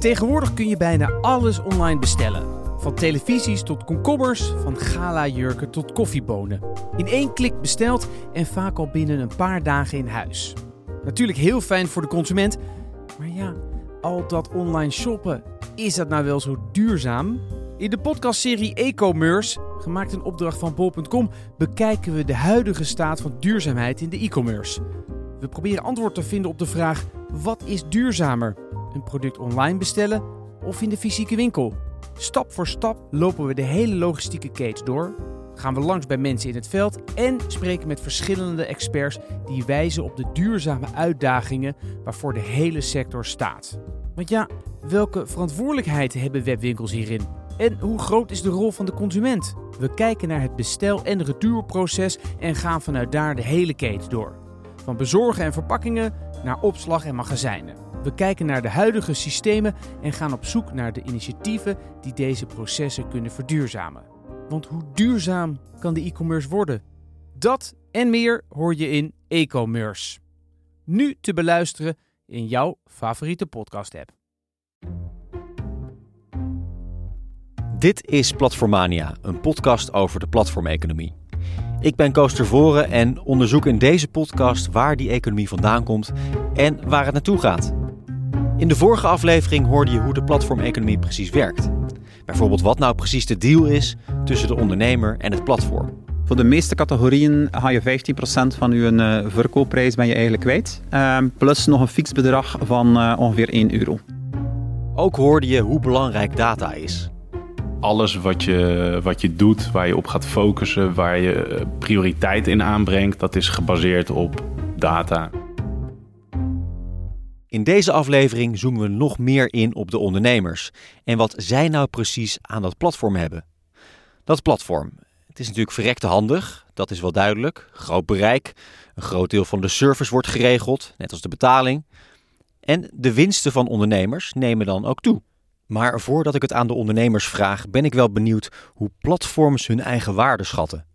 Tegenwoordig kun je bijna alles online bestellen. Van televisies tot komkommers, van gala-jurken tot koffiebonen. In één klik besteld en vaak al binnen een paar dagen in huis. Natuurlijk heel fijn voor de consument, maar ja, al dat online shoppen, is dat nou wel zo duurzaam? In de podcastserie E-commerce, gemaakt in opdracht van bol.com, bekijken we de huidige staat van duurzaamheid in de e-commerce. We proberen antwoord te vinden op de vraag: wat is duurzamer? Een product online bestellen of in de fysieke winkel? Stap voor stap lopen we de hele logistieke keten door, gaan we langs bij mensen in het veld en spreken met verschillende experts die wijzen op de duurzame uitdagingen waarvoor de hele sector staat. Want ja, welke verantwoordelijkheid hebben webwinkels hierin? En hoe groot is de rol van de consument? We kijken naar het bestel- en retourproces en gaan vanuit daar de hele keten door. Van bezorgen en verpakkingen naar opslag en magazijnen. We kijken naar de huidige systemen en gaan op zoek naar de initiatieven die deze processen kunnen verduurzamen. Want hoe duurzaam kan de e-commerce worden? Dat en meer hoor je in e-commerce. Nu te beluisteren in jouw favoriete podcast-app. Dit is Platformania, een podcast over de platformeconomie. Ik ben Koos Tervoren en onderzoek in deze podcast waar die economie vandaan komt en waar het naartoe gaat. In de vorige aflevering hoorde je hoe de platformeconomie precies werkt. Bijvoorbeeld wat nou precies de deal is tussen de ondernemer en het platform. Voor de meeste categorieën ga je 15% van je uh, verkoopprijs ben je eigenlijk kwijt. Uh, plus nog een fix bedrag van uh, ongeveer 1 euro. Ook hoorde je hoe belangrijk data is. Alles wat je, wat je doet, waar je op gaat focussen, waar je prioriteit in aanbrengt, dat is gebaseerd op data. In deze aflevering zoomen we nog meer in op de ondernemers en wat zij nou precies aan dat platform hebben. Dat platform, het is natuurlijk verrekte handig, dat is wel duidelijk. Groot bereik, een groot deel van de service wordt geregeld, net als de betaling. En de winsten van ondernemers nemen dan ook toe. Maar voordat ik het aan de ondernemers vraag, ben ik wel benieuwd hoe platforms hun eigen waarde schatten.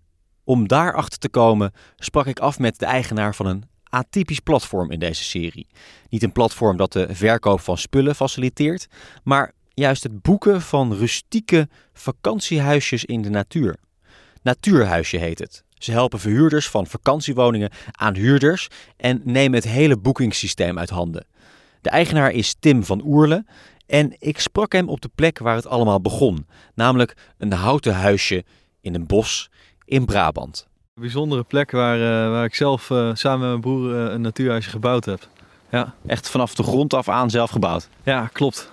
Om daarachter te komen sprak ik af met de eigenaar van een atypisch platform in deze serie. Niet een platform dat de verkoop van spullen faciliteert, maar juist het boeken van rustieke vakantiehuisjes in de natuur. Natuurhuisje heet het. Ze helpen verhuurders van vakantiewoningen aan huurders en nemen het hele boekingssysteem uit handen. De eigenaar is Tim van Oerle en ik sprak hem op de plek waar het allemaal begon, namelijk een houten huisje in een bos in Brabant. Een bijzondere plek waar, uh, waar ik zelf uh, samen met mijn broer uh, een natuurhuisje gebouwd heb. Ja. Echt vanaf de grond af aan zelf gebouwd? Ja, klopt.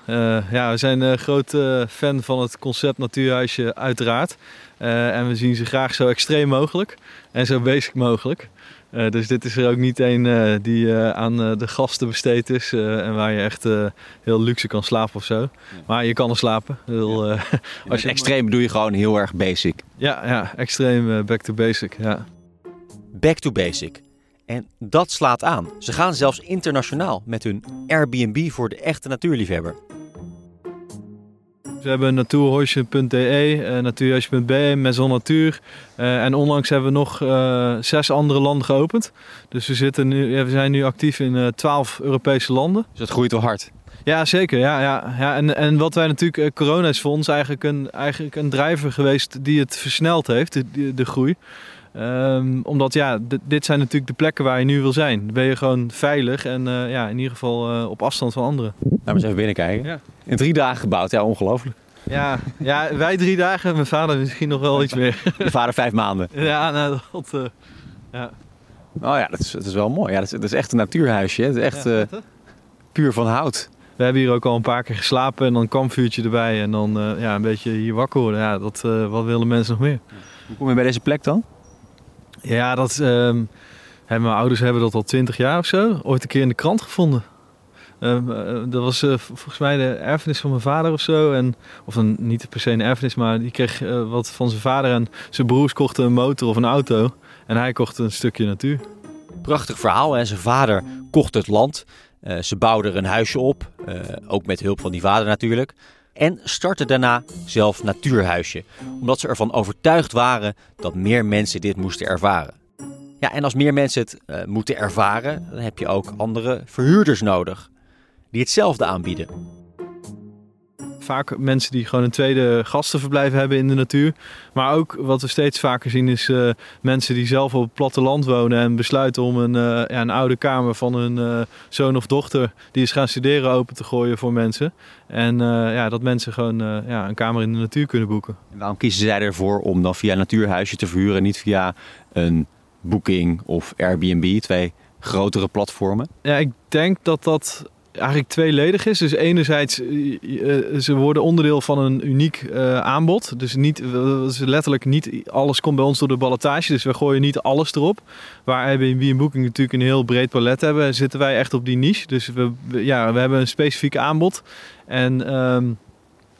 ja, we zijn een groot fan van het concept natuurhuisje uiteraard. en we zien ze graag zo extreem mogelijk en zo basic mogelijk. Uh, dus dit is er ook niet een uh, die uh, aan de gasten besteed is en waar je echt heel luxe kan slapen of zo. Ja. Maar je kan er slapen. Heel, ja. als je extreem bedoel je gewoon heel erg basic. Ja, ja extreem back to basic. Ja. Back to basic. En dat slaat aan. Ze gaan zelfs internationaal met hun Airbnb voor de echte natuurliefhebber. We hebben natuurhuisje.de, uh, natuurhuisje.be, Maison Natuur. Uh, en onlangs hebben we nog uh, zes andere landen geopend. Dus we, zitten nu, we zijn nu actief in twaalf Europese landen. Dus dat groeit wel hard? Ja, zeker. Ja, ja, ja. En, en wat wij natuurlijk, corona is voor ons eigenlijk een, eigenlijk een drijver geweest die het versneld heeft, de, de groei. Um, omdat ja, dit zijn natuurlijk de plekken waar je nu wil zijn. Dan ben je gewoon veilig en uh, ja, in ieder geval uh, op afstand van anderen. Laten we eens even binnenkijken. Ja. In drie dagen gebouwd, ja, ongelooflijk. Ja, ja, wij drie dagen, mijn vader misschien nog wel iets meer. Je vader vijf maanden. Ja, nou, dat, uh, ja. Oh ja, dat is, dat is wel mooi. Ja, dat, is, dat is echt een natuurhuisje. Het is echt ja, puur van hout. We hebben hier ook al een paar keer geslapen en dan een kampvuurtje erbij en dan ja, een beetje hier wakker worden. Ja, dat, wat willen mensen nog meer? Hoe kom je bij deze plek dan? Ja, dat, um, mijn ouders hebben dat al twintig jaar of zo. Ooit een keer in de krant gevonden. Um, uh, dat was uh, volgens mij de erfenis van mijn vader of zo. En, of een, niet per se een erfenis, maar die kreeg uh, wat van zijn vader. En zijn broers kochten een motor of een auto. En hij kocht een stukje natuur. Prachtig verhaal. En zijn vader kocht het land. ze bouwden er een huisje op. ook met hulp van die vader natuurlijk en startte daarna zelf Natuurhuisje, omdat ze ervan overtuigd waren dat meer mensen dit moesten ervaren. Ja, en als meer mensen het uh, moeten ervaren, dan heb je ook andere verhuurders nodig die hetzelfde aanbieden. Vaak mensen die gewoon een tweede gastenverblijf hebben in de natuur. Maar ook wat we steeds vaker zien is uh, mensen die zelf op het platteland wonen en besluiten om een, uh, ja, een oude kamer van hun uh, zoon of dochter die is gaan studeren open te gooien voor mensen. En ja, dat mensen gewoon ja, een kamer in de natuur kunnen boeken. En waarom kiezen zij ervoor om dan via een natuurhuisje te verhuren, niet via een Booking of Airbnb, twee grotere platformen? Ja, ik denk dat dat eigenlijk tweeledig is. Dus enerzijds, uh, ze worden onderdeel van een uniek uh, aanbod. Dus niet, letterlijk niet alles komt bij ons door de ballotage. Dus we gooien niet alles erop. Waar Airbnb en Booking natuurlijk een heel breed palet hebben, zitten wij echt op die niche. Dus we, ja, we hebben een specifiek aanbod. En... Um,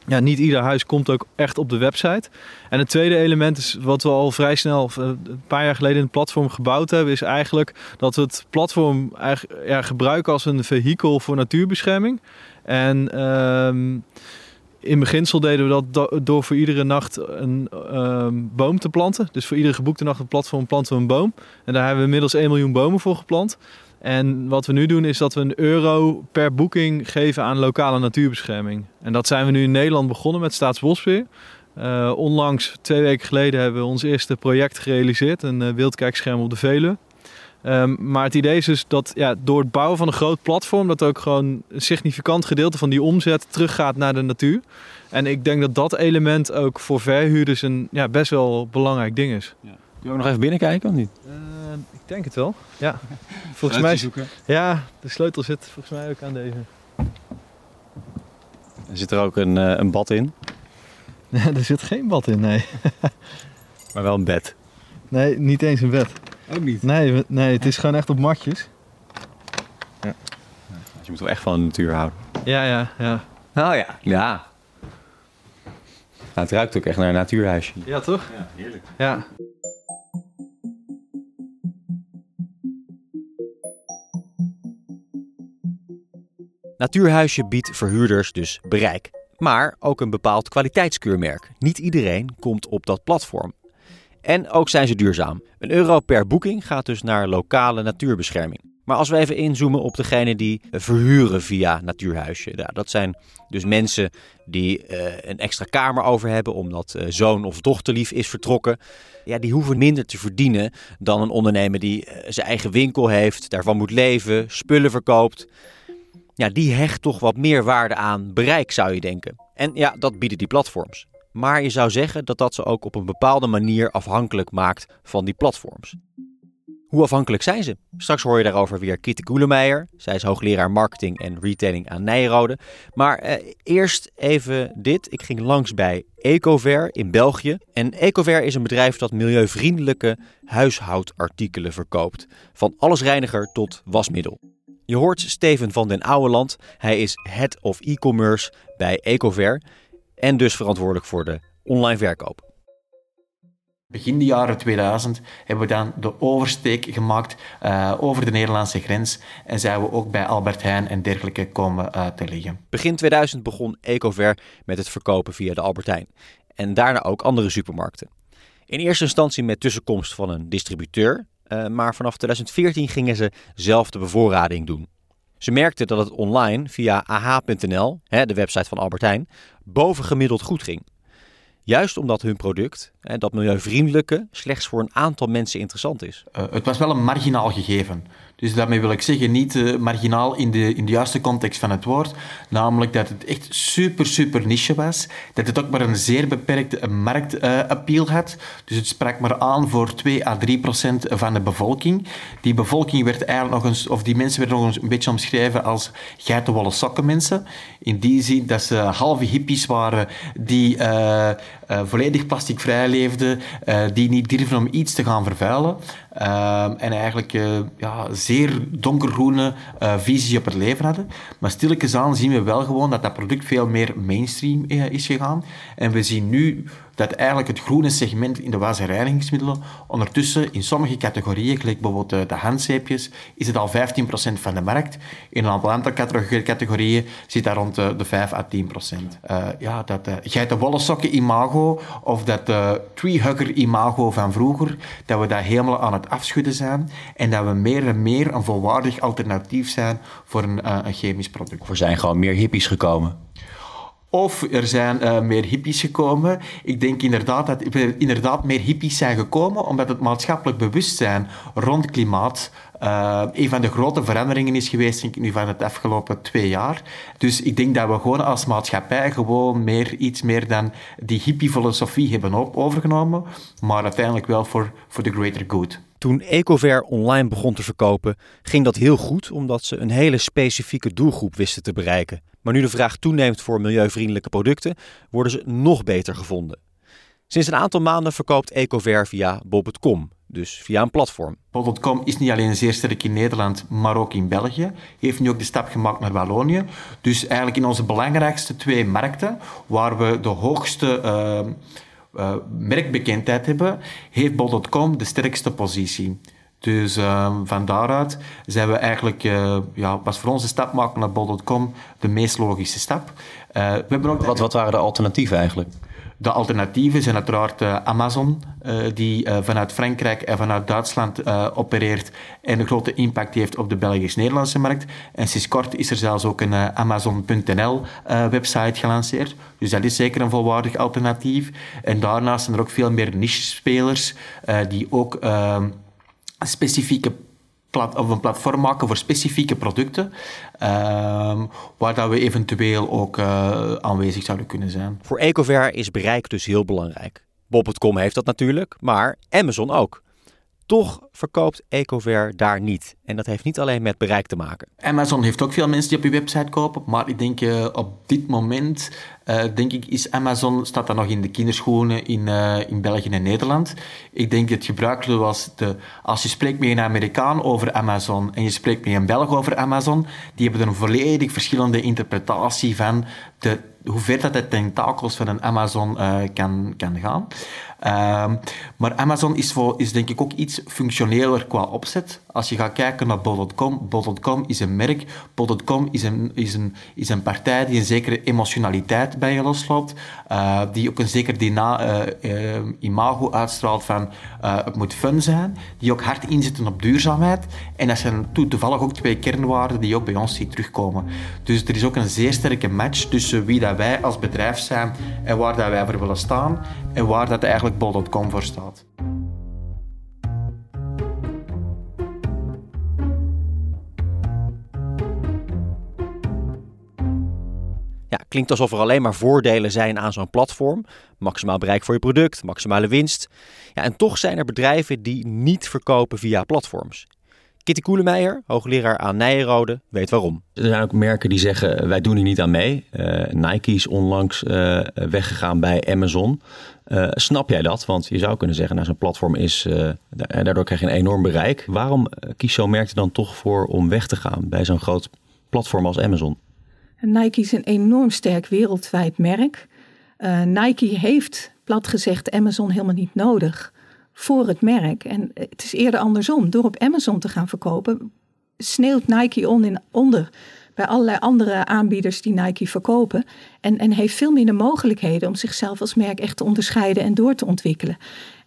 ja, niet ieder huis komt ook echt op de website. En het tweede element is wat we al vrij snel, eh, een paar jaar geleden in het platform gebouwd hebben, is eigenlijk dat we het platform ja, gebruiken als een vehikel voor natuurbescherming. En um, in beginsel deden we dat door voor iedere nacht een um, boom te planten. Dus voor iedere geboekte nacht op het platform planten we een boom. En daar hebben we inmiddels 1 miljoen bomen voor geplant. En wat we nu doen is dat we een euro per boeking geven aan lokale natuurbescherming. En dat zijn we nu in Nederland begonnen met Staatsbosbeheer. Uh, onlangs, twee weken geleden, hebben we ons eerste project gerealiseerd, een uh, wildkijkscherm op de Veluwe. Um, maar het idee is dus dat ja, door het bouwen van een groot platform, dat ook gewoon een significant gedeelte van die omzet teruggaat naar de natuur. En ik denk dat dat element ook voor verhuurders een ja, best wel belangrijk ding is. Ja. Je ook nog even binnenkijken of niet? Uh, ik denk het wel. Ja. Volgens mij. Zoeken. Ja, de sleutel zit volgens mij ook aan deze. Er zit er ook een, uh, een bad in? Nee, er zit geen bad in, nee. maar wel een bed? Nee, niet eens een bed. Ook niet? Nee, nee het is gewoon echt op matjes. Ja. Dus je moet wel echt van de natuur houden. Ja, ja, ja. Oh ja, ja. Nou, het ruikt ook echt naar een natuurhuisje. Ja, toch? Ja, heerlijk. Ja. Natuurhuisje biedt verhuurders dus bereik, maar ook een bepaald kwaliteitskeurmerk. Niet iedereen komt op dat platform. En ook zijn ze duurzaam. Een euro per boeking gaat dus naar lokale natuurbescherming. Maar als we even inzoomen op degene die verhuren via Natuurhuisje. Dat zijn dus mensen die uh, een extra kamer over hebben omdat uh, zoon of dochterlief is vertrokken. Ja, die hoeven minder te verdienen dan een ondernemer die uh, zijn eigen winkel heeft, daarvan moet leven, spullen verkoopt ja, die hecht toch wat meer waarde aan bereik, zou je denken. En ja, dat bieden die platforms. Maar je zou zeggen dat dat ze ook op een bepaalde manier afhankelijk maakt van die platforms. Hoe afhankelijk zijn ze? Straks hoor je daarover weer Kitte Koelemeijer. Zij is hoogleraar marketing en retailing aan Nijrode. Maar eh, eerst even dit. Ik ging langs bij Ecover in België. En Ecover is een bedrijf dat milieuvriendelijke huishoudartikelen verkoopt. Van allesreiniger tot wasmiddel. Je hoort Steven van den Ouweland. Hij is Head of E-commerce bij Ecover en dus verantwoordelijk voor de online verkoop. Begin de jaren 2000 hebben we dan de oversteek gemaakt uh, over de Nederlandse grens en zijn we ook bij Albert Heijn en dergelijke komen uh, te liggen. Begin 2000 begon Ecover met het verkopen via de Albert Heijn en daarna ook andere supermarkten. In eerste instantie met tussenkomst van een distributeur, uh, maar vanaf 2014 gingen ze zelf de bevoorrading doen. Ze merkten dat het online via ah.nl, de website van Albert Heijn, bovengemiddeld goed ging. Juist omdat hun product, dat milieuvriendelijke, slechts voor een aantal mensen interessant is. Uh, het was wel een marginaal gegeven. Dus daarmee wil ik zeggen, niet uh, marginaal in de, in de juiste context van het woord. Namelijk dat het echt super, super niche was. Dat het ook maar een zeer beperkte marktappeal uh, had. Dus het sprak maar aan voor 2 à 3 procent van de bevolking. Die bevolking werd eigenlijk nog eens, of die mensen werden nog eens een beetje omschreven als geitenwolle sokken mensen. In die zin dat ze halve hippies waren die uh, volledig plasticvrij leefden, die niet durven om iets te gaan vervuilen. En eigenlijk ja, zeer donkergroene uh, visie op het leven hadden. Maar stilletjes aan zien we wel gewoon dat dat product veel meer mainstream uh, is gegaan. En we zien nu dat eigenlijk het groene segment in de was- en reinigingsmiddelen ondertussen in sommige categorieën, gelijk bijvoorbeeld de handzeepjes, is het al 15% van de markt. In een aantal categorieën zit daar rond de 5 à 10%. Uh, ja, dat uh, geitenwolle sokken imago of dat uh, treehugger imago van vroeger, dat we dat helemaal aan het afschudden zijn en dat we meer en meer een volwaardig alternatief zijn voor een, een chemisch product. Er zijn gewoon meer hippies gekomen. Of er zijn uh, meer hippies gekomen. Ik denk inderdaad dat er inderdaad meer hippies zijn gekomen, omdat het maatschappelijk bewustzijn rond klimaat uh, een van de grote veranderingen is geweest, denk nu, van het afgelopen twee jaar. Dus ik denk dat we gewoon als maatschappij gewoon meer, iets meer dan die hippie-filosofie hebben overgenomen, maar uiteindelijk wel voor the greater good. Toen Ecover online begon te verkopen, ging dat heel goed omdat ze een hele specifieke doelgroep wisten te bereiken. Maar nu de vraag toeneemt voor milieuvriendelijke producten, worden ze nog beter gevonden. Sinds een aantal maanden verkoopt Ecover via bob.com, dus via een platform. Bob.com is niet alleen zeer sterk in Nederland, maar ook in België. Heeft nu ook de stap gemaakt naar Wallonië. Dus eigenlijk in onze belangrijkste twee markten, waar we de hoogste uh, uh, merkbekendheid hebben, heeft Bol.com de sterkste positie. Dus uh, van daaruit zijn we eigenlijk, uh, ja, was voor onze stap maken naar Bol.com de meest logische stap. Uh, we hebben ook wat, wat waren de alternatieven eigenlijk? De alternatieven zijn uiteraard uh, Amazon, die vanuit Frankrijk en vanuit Duitsland opereert en een grote impact heeft op de Belgisch-Nederlandse markt. En sinds kort is er zelfs ook een Amazon.nl website gelanceerd. Dus dat is zeker een volwaardig alternatief. En daarnaast zijn er ook veel meer niche-spelers die ook ehm, specifieke plat, of een platform maken voor specifieke producten, uh, waar dat we eventueel ook uh, aanwezig zouden kunnen zijn. Voor Ecover is bereik dus heel belangrijk. Bob.com heeft dat natuurlijk, maar Amazon ook. Toch verkoopt Ecover daar niet. En dat heeft niet alleen met bereik te maken. Amazon heeft ook veel mensen die op je website kopen. Maar ik denk uh, op dit moment, uh, denk ik, is Amazon, staat dat nog in de kinderschoenen in, uh, in België en Nederland. Ik denk het gebruikelijk was, de, als je spreekt met een Amerikaan over Amazon en je spreekt met een Belg over Amazon, die hebben een volledig verschillende interpretatie van de hoe ver dat de tentakels van een Amazon kan, kan gaan. Uh, maar Amazon is, voor, is denk ik ook iets functioneler qua opzet. Als je gaat kijken naar Bol.com, Bol.com is een merk, Bol.com is een, is, een, is een partij die een zekere emotionaliteit bij je losloopt, uh, die ook een zeker dyna, uh, imago uitstraalt van het moet fun zijn, die ook hard inzetten op duurzaamheid. En dat zijn toevallig ook twee kernwaarden die je ook bij ons ziet terugkomen. Dus er is ook een zeer sterke match tussen wie dat wij als bedrijf zijn en waar dat wij voor willen staan en waar dat eigenlijk bol.com voor staat. Ja, klinkt alsof er alleen maar voordelen zijn aan zo'n platform. Maximaal bereik voor je product, maximale winst. Ja, en toch zijn er bedrijven die niet verkopen via platforms. Kitty Koelemeijer, hoogleraar aan Nijenrode, weet waarom. Er zijn ook merken die zeggen wij doen hier niet aan mee. Uh, Nike is onlangs uh, weggegaan bij Amazon. Uh, snap jij dat? Want je zou kunnen zeggen, nou, zo'n platform is, daardoor krijg je een enorm bereik. Waarom kiest zo'n merk er dan toch voor om weg te gaan bij zo'n groot platform als Amazon? Nike is een enorm sterk wereldwijd merk. Nike heeft, plat gezegd, Amazon helemaal niet nodig voor het merk. En het is eerder andersom. Door op Amazon te gaan verkopen, sneeuwt Nike on in, onder bij allerlei andere aanbieders die Nike verkopen. En, en heeft veel minder mogelijkheden om zichzelf als merk echt te onderscheiden en door te ontwikkelen.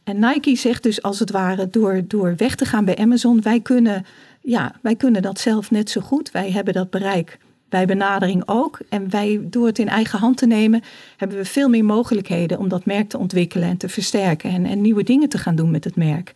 En Nike zegt dus als het ware door, door weg te gaan bij Amazon, wij kunnen, ja, wij kunnen dat zelf net zo goed. Wij hebben dat bereik bij benadering ook. En wij, door het in eigen hand te nemen, hebben we veel meer mogelijkheden om dat merk te ontwikkelen en te versterken en, en nieuwe dingen te gaan doen met het merk.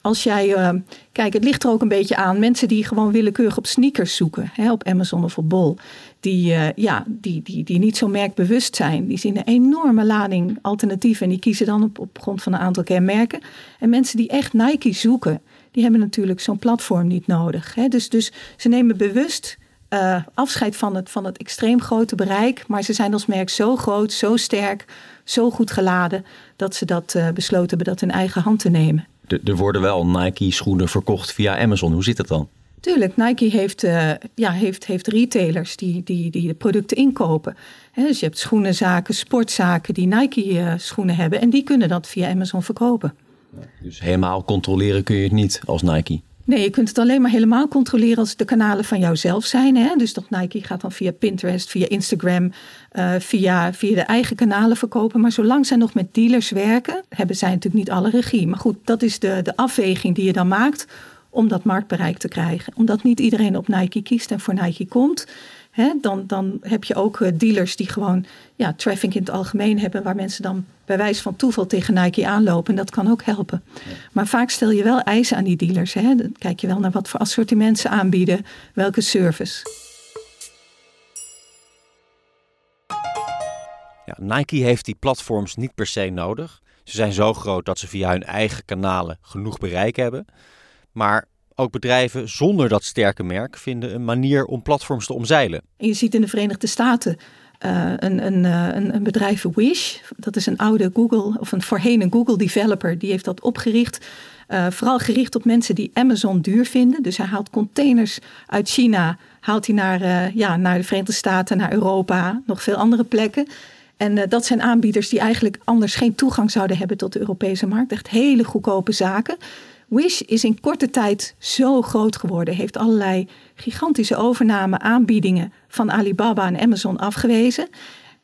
Als jij, uh, kijk, het ligt er ook een beetje aan. Mensen die gewoon willekeurig op sneakers zoeken, hè, op Amazon of op Bol, die, uh, ja, die, die, die niet zo merkbewust zijn, die zien een enorme lading alternatieven en die kiezen dan op, op grond van een aantal kenmerken. En mensen die echt Nike zoeken, die hebben natuurlijk zo'n platform niet nodig. Hè. Dus, dus ze nemen bewust uh, afscheid van het, van het extreem grote bereik. Maar ze zijn als merk zo groot, zo sterk, zo goed geladen. dat ze dat uh, besloten hebben dat in eigen hand te nemen. er worden wel Nike-schoenen verkocht via Amazon. Hoe zit dat dan? Tuurlijk, Nike heeft, uh, ja, heeft, heeft retailers die, die, die de producten inkopen. He, dus je hebt schoenenzaken, sportzaken die Nike-schoenen hebben. En die kunnen dat via Amazon verkopen. Dus helemaal controleren kun je het niet als Nike? Nee, je kunt het alleen maar helemaal controleren als de kanalen van jouzelf zijn. Hè? Dus dat Nike gaat dan via Pinterest, via Instagram, uh, via, via de eigen kanalen verkopen. Maar zolang zij nog met dealers werken, hebben zij natuurlijk niet alle regie. Maar goed, dat is de, de afweging die je dan maakt om dat marktbereik te krijgen. Omdat niet iedereen op Nike kiest en voor Nike komt. Hè, dan, dan heb je ook eh, dealers die gewoon ja, traffic in het algemeen hebben, waar mensen dan bij wijze van toeval tegen Nike aanlopen. En dat kan ook helpen. Maar vaak stel je wel eisen aan die dealers. Hè. Dan kijk je wel naar wat voor assortiment ze aanbieden, welke service. Ja, Nike heeft die platforms niet per se nodig. Ze zijn zo groot dat ze via hun eigen kanalen genoeg bereik hebben. Maar ook bedrijven zonder dat sterke merk vinden een manier om platforms te omzeilen. En je ziet in de Verenigde Staten uh, een, een, een, een, bedrijf Wish. Dat is een oude Google of een voorheen een Google developer. Die heeft dat opgericht. Uh, vooral gericht op mensen die Amazon duur vinden. Dus hij haalt containers uit China, haalt hij naar, ja, naar de Verenigde Staten, naar Europa, nog veel andere plekken. En dat zijn aanbieders die eigenlijk anders geen toegang zouden hebben tot de Europese markt. Echt hele goedkope zaken. Wish is in korte tijd zo groot geworden, heeft allerlei gigantische overname aanbiedingen van Alibaba en Amazon afgewezen.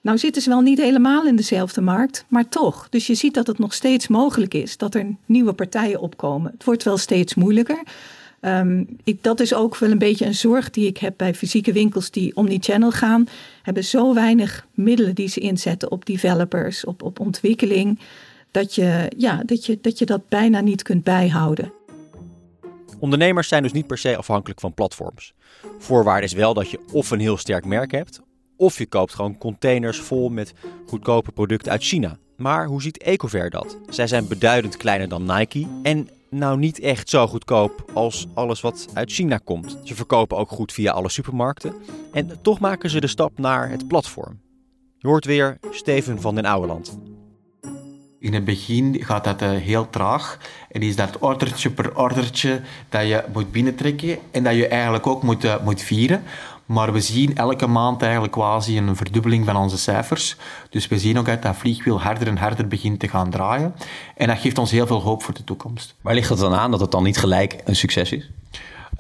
Nou zitten ze wel niet helemaal in dezelfde markt, maar toch. Dus je ziet dat het nog steeds mogelijk is dat er nieuwe partijen opkomen. Het wordt wel steeds moeilijker. Um, ik, dat is ook wel een beetje een zorg die ik heb bij fysieke winkels die omnichannel gaan. Hebben zo weinig middelen die ze inzetten op developers, op, op ontwikkeling dat je, ja, dat, je, dat je dat bijna niet kunt bijhouden. Ondernemers zijn dus niet per se afhankelijk van platforms. Voorwaarde is wel dat je of een heel sterk merk hebt, of je koopt gewoon containers vol met goedkope producten uit China. Maar hoe ziet Ecover dat? Zij zijn beduidend kleiner dan Nike en nou niet echt zo goedkoop als alles wat uit China komt. Ze verkopen ook goed via alle supermarkten en toch maken ze de stap naar het platform. Je hoort weer Steven van den Ouweland. In het begin gaat dat uh, heel traag en is dat ordertje per ordertje dat je moet binnentrekken en dat je eigenlijk ook moet, uh, moet vieren. Maar we zien elke maand eigenlijk quasi een verdubbeling van onze cijfers. Dus we zien ook dat dat vliegwiel harder en harder begint te gaan draaien. En dat geeft ons heel veel hoop voor de toekomst. Waar ligt het dan aan dat het dan niet gelijk een succes is?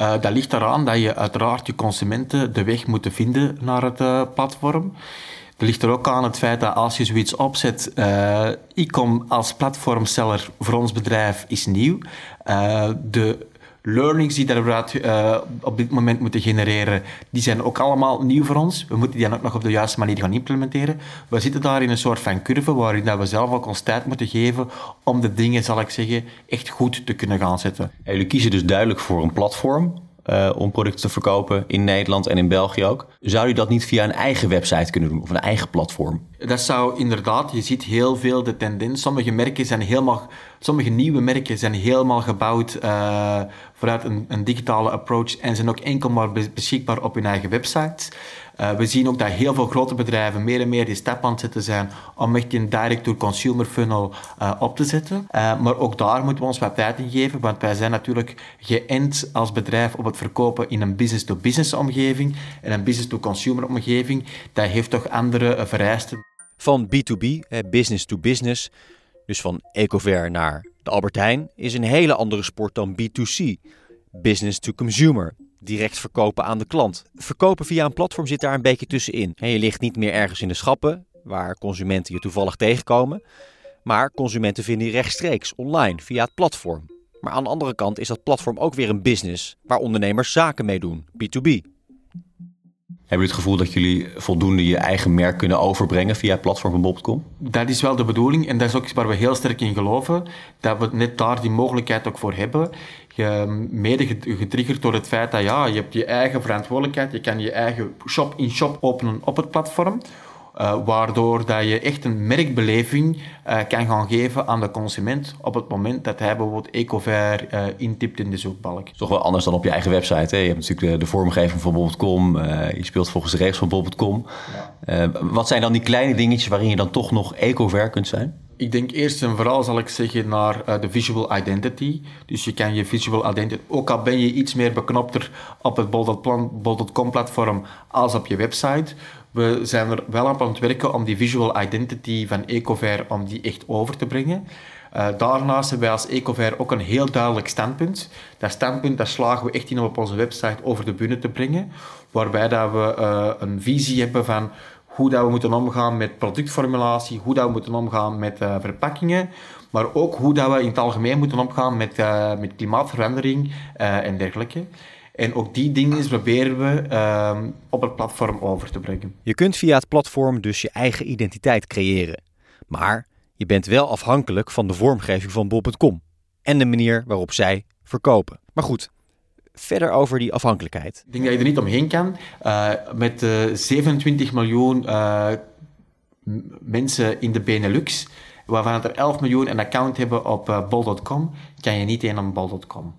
Uh, dat ligt eraan dat je uiteraard je consumenten de weg moet vinden naar het uh, platform. Er ligt er ook aan het feit dat als je zoiets opzet, uh, ik kom als platformseller voor ons bedrijf is nieuw. Uh, de learnings die daaruit uh, op dit moment moeten genereren, die zijn ook allemaal nieuw voor ons. We moeten die dan ook nog op de juiste manier gaan implementeren. We zitten daar in een soort van curve waarin dat we zelf ook ons tijd moeten geven om de dingen, zal ik zeggen, echt goed te kunnen gaan zetten. jullie kiezen dus duidelijk voor een platform uh, om producten te verkopen in Nederland en in België ook. Zou je dat niet via een eigen website kunnen doen of een eigen platform? Dat zou inderdaad, je ziet heel veel de tendens. Sommige merken zijn helemaal, sommige nieuwe merken zijn helemaal gebouwd uh, vanuit een, een, digitale approach en zijn ook enkel maar beschikbaar op hun eigen website. Uh, we zien ook dat heel veel grote bedrijven meer en meer die stap aan het zetten zijn om echt een direct-to-consumer funnel uh, op te zetten. Uh, maar ook daar moeten we ons wat tijd in geven, want wij zijn natuurlijk geënt als bedrijf op het verkopen in een business-to-business omgeving en een business-to-consumer omgeving. Dat heeft toch andere vereisten. Van B2B, business to business, dus van Ecover naar de Albert Heijn, is een hele andere sport dan B2C, business to consumer direct verkopen aan de klant. Verkopen via een platform zit daar een beetje tussenin. je ligt niet meer ergens in de schappen, waar consumenten je toevallig tegenkomen. Maar consumenten vinden je rechtstreeks online via het platform. Maar aan de andere kant is dat platform ook weer een business waar ondernemers zaken mee doen, B2B. Hebben jullie het gevoel dat jullie voldoende je eigen merk kunnen overbrengen via het platform Bob.com? Dat is wel de bedoeling en dat is ook waar we heel sterk in geloven. Dat we net daar die mogelijkheid ook voor hebben. Je, mede getriggerd door het feit dat ja, je hebt je eigen verantwoordelijkheid. Je kan je eigen shop-in-shop openen op het platform. Uh, waardoor dat je echt een merkbeleving uh, kan gaan geven aan de consument op het moment dat hij bijvoorbeeld Ecover uh, intipt in de zoekbalk. Toch wel anders dan op je eigen website. Hè? Je hebt natuurlijk de, de vormgeving van Bob.com, je speelt volgens de regels van Bob.com. Ja. wat zijn dan die kleine dingetjes waarin je dan toch nog Ecover kunt zijn? Ik denk eerst en vooral zal ik zeggen naar uh, de visual identity. Dus je kan je visual identity, ook al ben je iets meer beknopter op het bol.com platform als op je website, we zijn er wel aan het werken om die visual identity van Ecover om die echt over te brengen. Uh, daarnaast hebben wij als Ecover ook een heel duidelijk standpunt. Dat standpunt dat slagen we echt in om op onze website over de bühne te brengen, waarbij dat we uh, een visie hebben van hoe dat we moeten omgaan met productformulatie, hoe dat we moeten omgaan met uh, verpakkingen, maar ook hoe dat we in het algemeen moeten omgaan met, met klimaatverandering en dergelijke. En ook die dingen proberen we ehm, op het platform over te brengen. Je kunt via het platform dus je eigen identiteit creëren. Maar je bent wel afhankelijk van de vormgeving van bol.com en de manier waarop zij verkopen. Maar goed, verder over die afhankelijkheid. Ik denk dat je er niet omheen kan. Uh, met uh, 27 miljoen uh, mensen in de Benelux, waarvan er 11 miljoen een account hebben op bol.com, kan je niet in aan bol.com.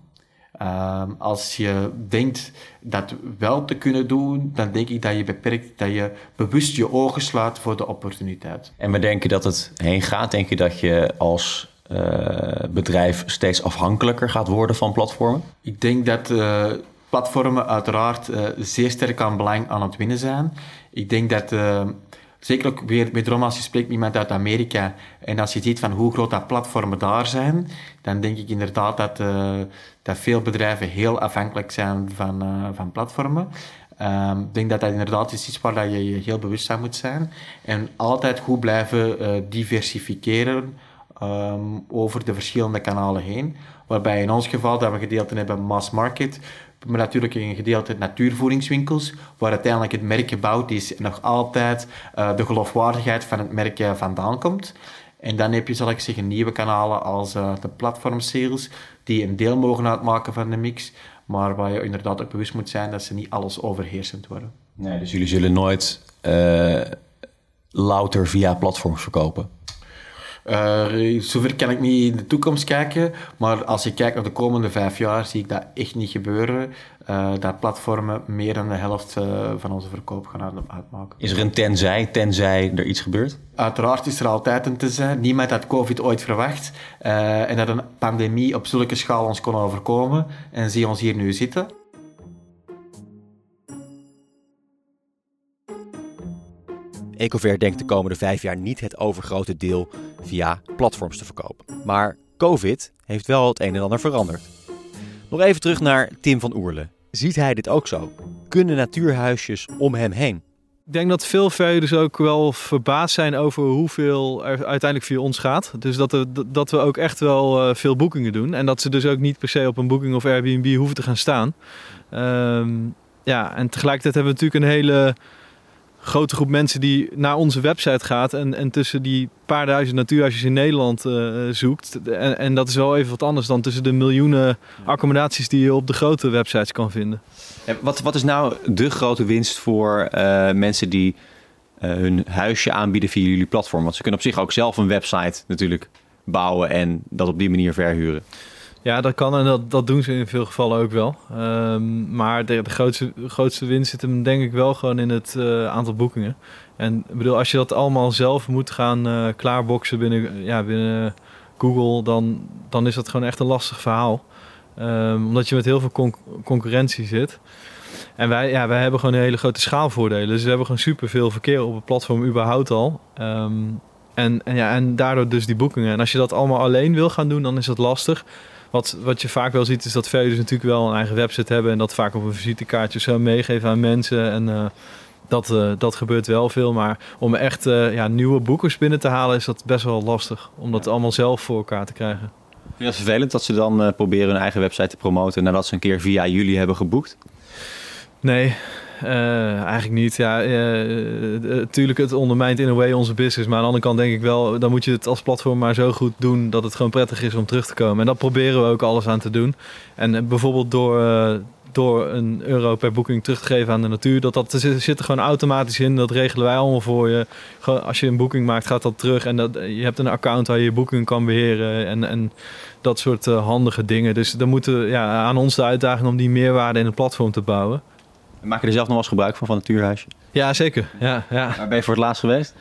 Um, als je denkt dat wel te kunnen doen, dan denk ik dat je beperkt, dat je bewust je ogen slaat voor de opportuniteit. En we denken dat het heen gaat. Denk je dat je als uh, bedrijf steeds afhankelijker gaat worden van platformen? Ik denk dat uh, platformen uiteraard uh, zeer sterk aan belang aan het winnen zijn. Ik denk dat Zeker ook weer wederom als je spreekt met iemand uit Amerika en als je ziet van hoe groot dat platformen daar zijn, dan denk ik inderdaad dat, uh, dat veel bedrijven heel afhankelijk zijn van, uh, van platformen. Um, ik denk dat dat inderdaad iets is waar dat je je heel bewust van moet zijn. En altijd goed blijven uh, diversificeren um, over de verschillende kanalen heen. Waarbij in ons geval dat we gedeelten hebben mass market, maar natuurlijk een gedeelte natuurvoedingswinkels, waar uiteindelijk het merk gebouwd is en nog altijd uh, de geloofwaardigheid van het merk uh, vandaan komt. En dan heb je, zal ik zeggen, nieuwe kanalen als uh, de platform sales, die een deel mogen uitmaken van de mix, maar waar je inderdaad ook bewust moet zijn dat ze niet alles overheersend worden. Nee, dus jullie zullen nooit louter via platforms verkopen? Uh, zover kan ik niet in de toekomst kijken, maar als je kijkt naar de komende vijf jaar, zie ik dat echt niet gebeuren. Uh, dat platformen meer dan de helft uh, van onze verkoop gaan uitmaken. Is er een tenzij, tenzij er iets gebeurt? Uiteraard is er altijd een tenzij. Niemand had COVID ooit verwacht. en dat een pandemie op zulke schaal ons kon overkomen. En zie ons hier nu zitten. Ecover denkt de komende vijf jaar niet het overgrote deel via platforms te verkopen. Maar COVID heeft wel het een en ander veranderd. Nog even terug naar Tim van Oerle. Ziet hij dit ook zo? Kunnen natuurhuisjes om hem heen? Ik denk dat veel verhuurders ook wel verbaasd zijn over hoeveel er uiteindelijk via ons gaat. Dus dat we, dat we ook echt wel veel boekingen doen. En dat ze dus ook niet per se op een boeking of Airbnb hoeven te gaan staan. Um, ja, en tegelijkertijd hebben we natuurlijk een hele grote groep mensen die naar onze website gaat en, en tussen die paar duizend natuurhuisjes in Nederland uh, zoekt. En, en, dat is wel even wat anders dan tussen de miljoenen accommodaties die je op de grote websites kan vinden. En wat, wat is nou de grote winst voor uh, mensen die hun huisje aanbieden via jullie platform? Want ze kunnen op zich ook zelf een website natuurlijk bouwen en dat op die manier verhuren. Ja, dat kan en dat, dat doen ze in veel gevallen ook wel. Um, maar de, de, grootste, grootste winst zit hem denk ik wel gewoon in het uh, aantal boekingen. En bedoel, als je dat allemaal zelf moet gaan uh, klaarboxen binnen, ja, binnen Google, dan, dan is dat gewoon echt een lastig verhaal. Um, omdat je met heel veel con concurrentie zit. En wij, ja, wij hebben gewoon een hele grote schaalvoordelen. Dus we hebben gewoon superveel verkeer op het platform überhaupt al. Um, en, en, ja, en daardoor dus die boekingen. En als je dat allemaal alleen wil gaan doen, dan is dat lastig. Wat, wat je vaak wel ziet is dat verhuurders natuurlijk wel een eigen website hebben en dat vaak op een visitekaartje zo meegeven aan mensen. En uh, dat, uh, dat gebeurt wel veel. Maar om echt uh, ja, nieuwe boekers binnen te halen is dat best wel lastig. Om dat allemaal zelf voor elkaar te krijgen. Vind je dat vervelend dat ze dan proberen hun eigen website te promoten nadat ze een keer via jullie hebben geboekt? Nee, uh, eigenlijk niet. Ja, uh, het ondermijnt in a way onze business. Maar aan de andere kant denk ik wel, dan moet je het als platform maar zo goed doen dat het gewoon prettig is om terug te komen. En dat proberen we ook alles aan te doen. En bijvoorbeeld door, door een euro per boeking terug te geven aan de natuur, dat, dat zit er gewoon automatisch in. Dat regelen wij allemaal voor je. Gewoon, als je een boeking maakt, gaat dat terug. En dat, je hebt een account waar je je boeking kan beheren. En, en dat soort handige dingen. Dus dan moeten ja, aan ons de uitdaging om die meerwaarde in het platform te bouwen. Maak je er zelf nog wel eens gebruik van, van het natuurhuisje? Ja, zeker. Ja, ja. Waar ben je voor het laatst geweest?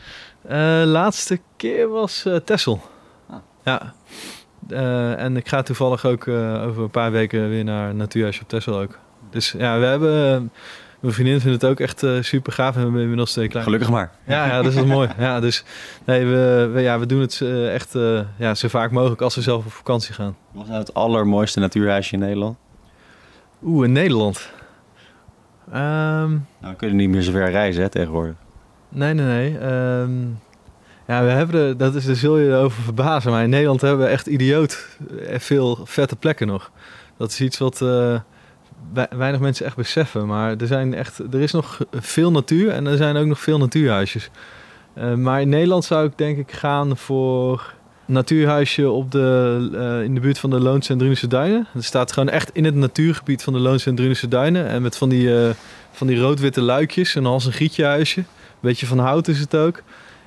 Uh, laatste keer was uh, Tessel. Ah. Ja. Uh, en ik ga toevallig ook over een paar weken weer naar natuurhuisje op Tessel ook. Dus ja, we hebben... Mijn vriendin vindt het ook echt super gaaf en we hebben inmiddels twee klein. Gelukkig maar. Ja, ja dat is wel mooi. Ja, dus nee, we, we, ja, we doen het echt ja, zo vaak mogelijk als we zelf op vakantie gaan. Wat is nou het allermooiste natuurhuisje in Nederland? Oeh, in Nederland? Um, nou, we kunnen niet meer zo ver reizen hè, tegenwoordig. Nee, nee, nee. Um, ja, we hebben de, dat is, daar zul je over verbazen. Maar in Nederland hebben we echt idioot veel vette plekken nog. Dat is iets wat, uh, weinig mensen echt beseffen. Maar er, zijn echt, er is nog veel natuur en er zijn ook nog veel natuurhuisjes. Uh, maar in Nederland zou ik denk ik gaan voor natuurhuisje op de, uh, in de buurt van de Loonse en Drunische Duinen. Het staat gewoon echt in het natuurgebied van de Loonse en Drunische Duinen. En met van die, uh, van die rood-witte luikjes en als een gietjehuisje. Een beetje van hout is het ook.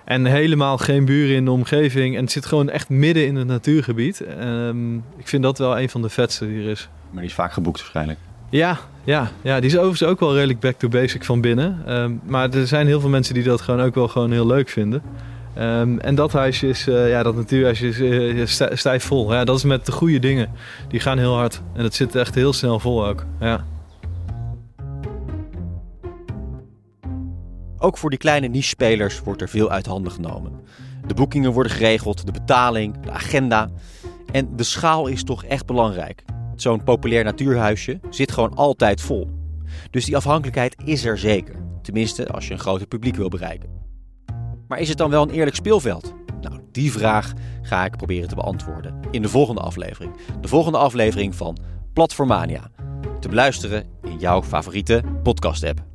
En helemaal geen buren in de omgeving. En het zit gewoon echt midden in het natuurgebied. Um, ik vind dat wel een van de vetste die er is. Maar die is vaak geboekt waarschijnlijk. Ja, ja, ja, die is overigens ook wel redelijk back to basic van binnen. Um, maar er zijn heel veel mensen die dat gewoon ook wel gewoon heel leuk vinden. Um, en dat huisje is, uh, ja, dat natuurhuisje is uh, stijf vol. Ja, dat is met de goede dingen. Die gaan heel hard. En het zit echt heel snel vol ook. Ja. Ook voor die kleine niche-spelers wordt er veel uit handen genomen. De boekingen worden geregeld, de betaling, de agenda. En de schaal is toch echt belangrijk. Zo'n populair natuurhuisje zit gewoon altijd vol. Dus die afhankelijkheid is er zeker. Tenminste, als je een groter publiek wil bereiken. Maar is het dan wel een eerlijk speelveld? Nou, die vraag ga ik proberen te beantwoorden in de volgende aflevering. De volgende aflevering van Platformania. Te beluisteren in jouw favoriete podcast-app.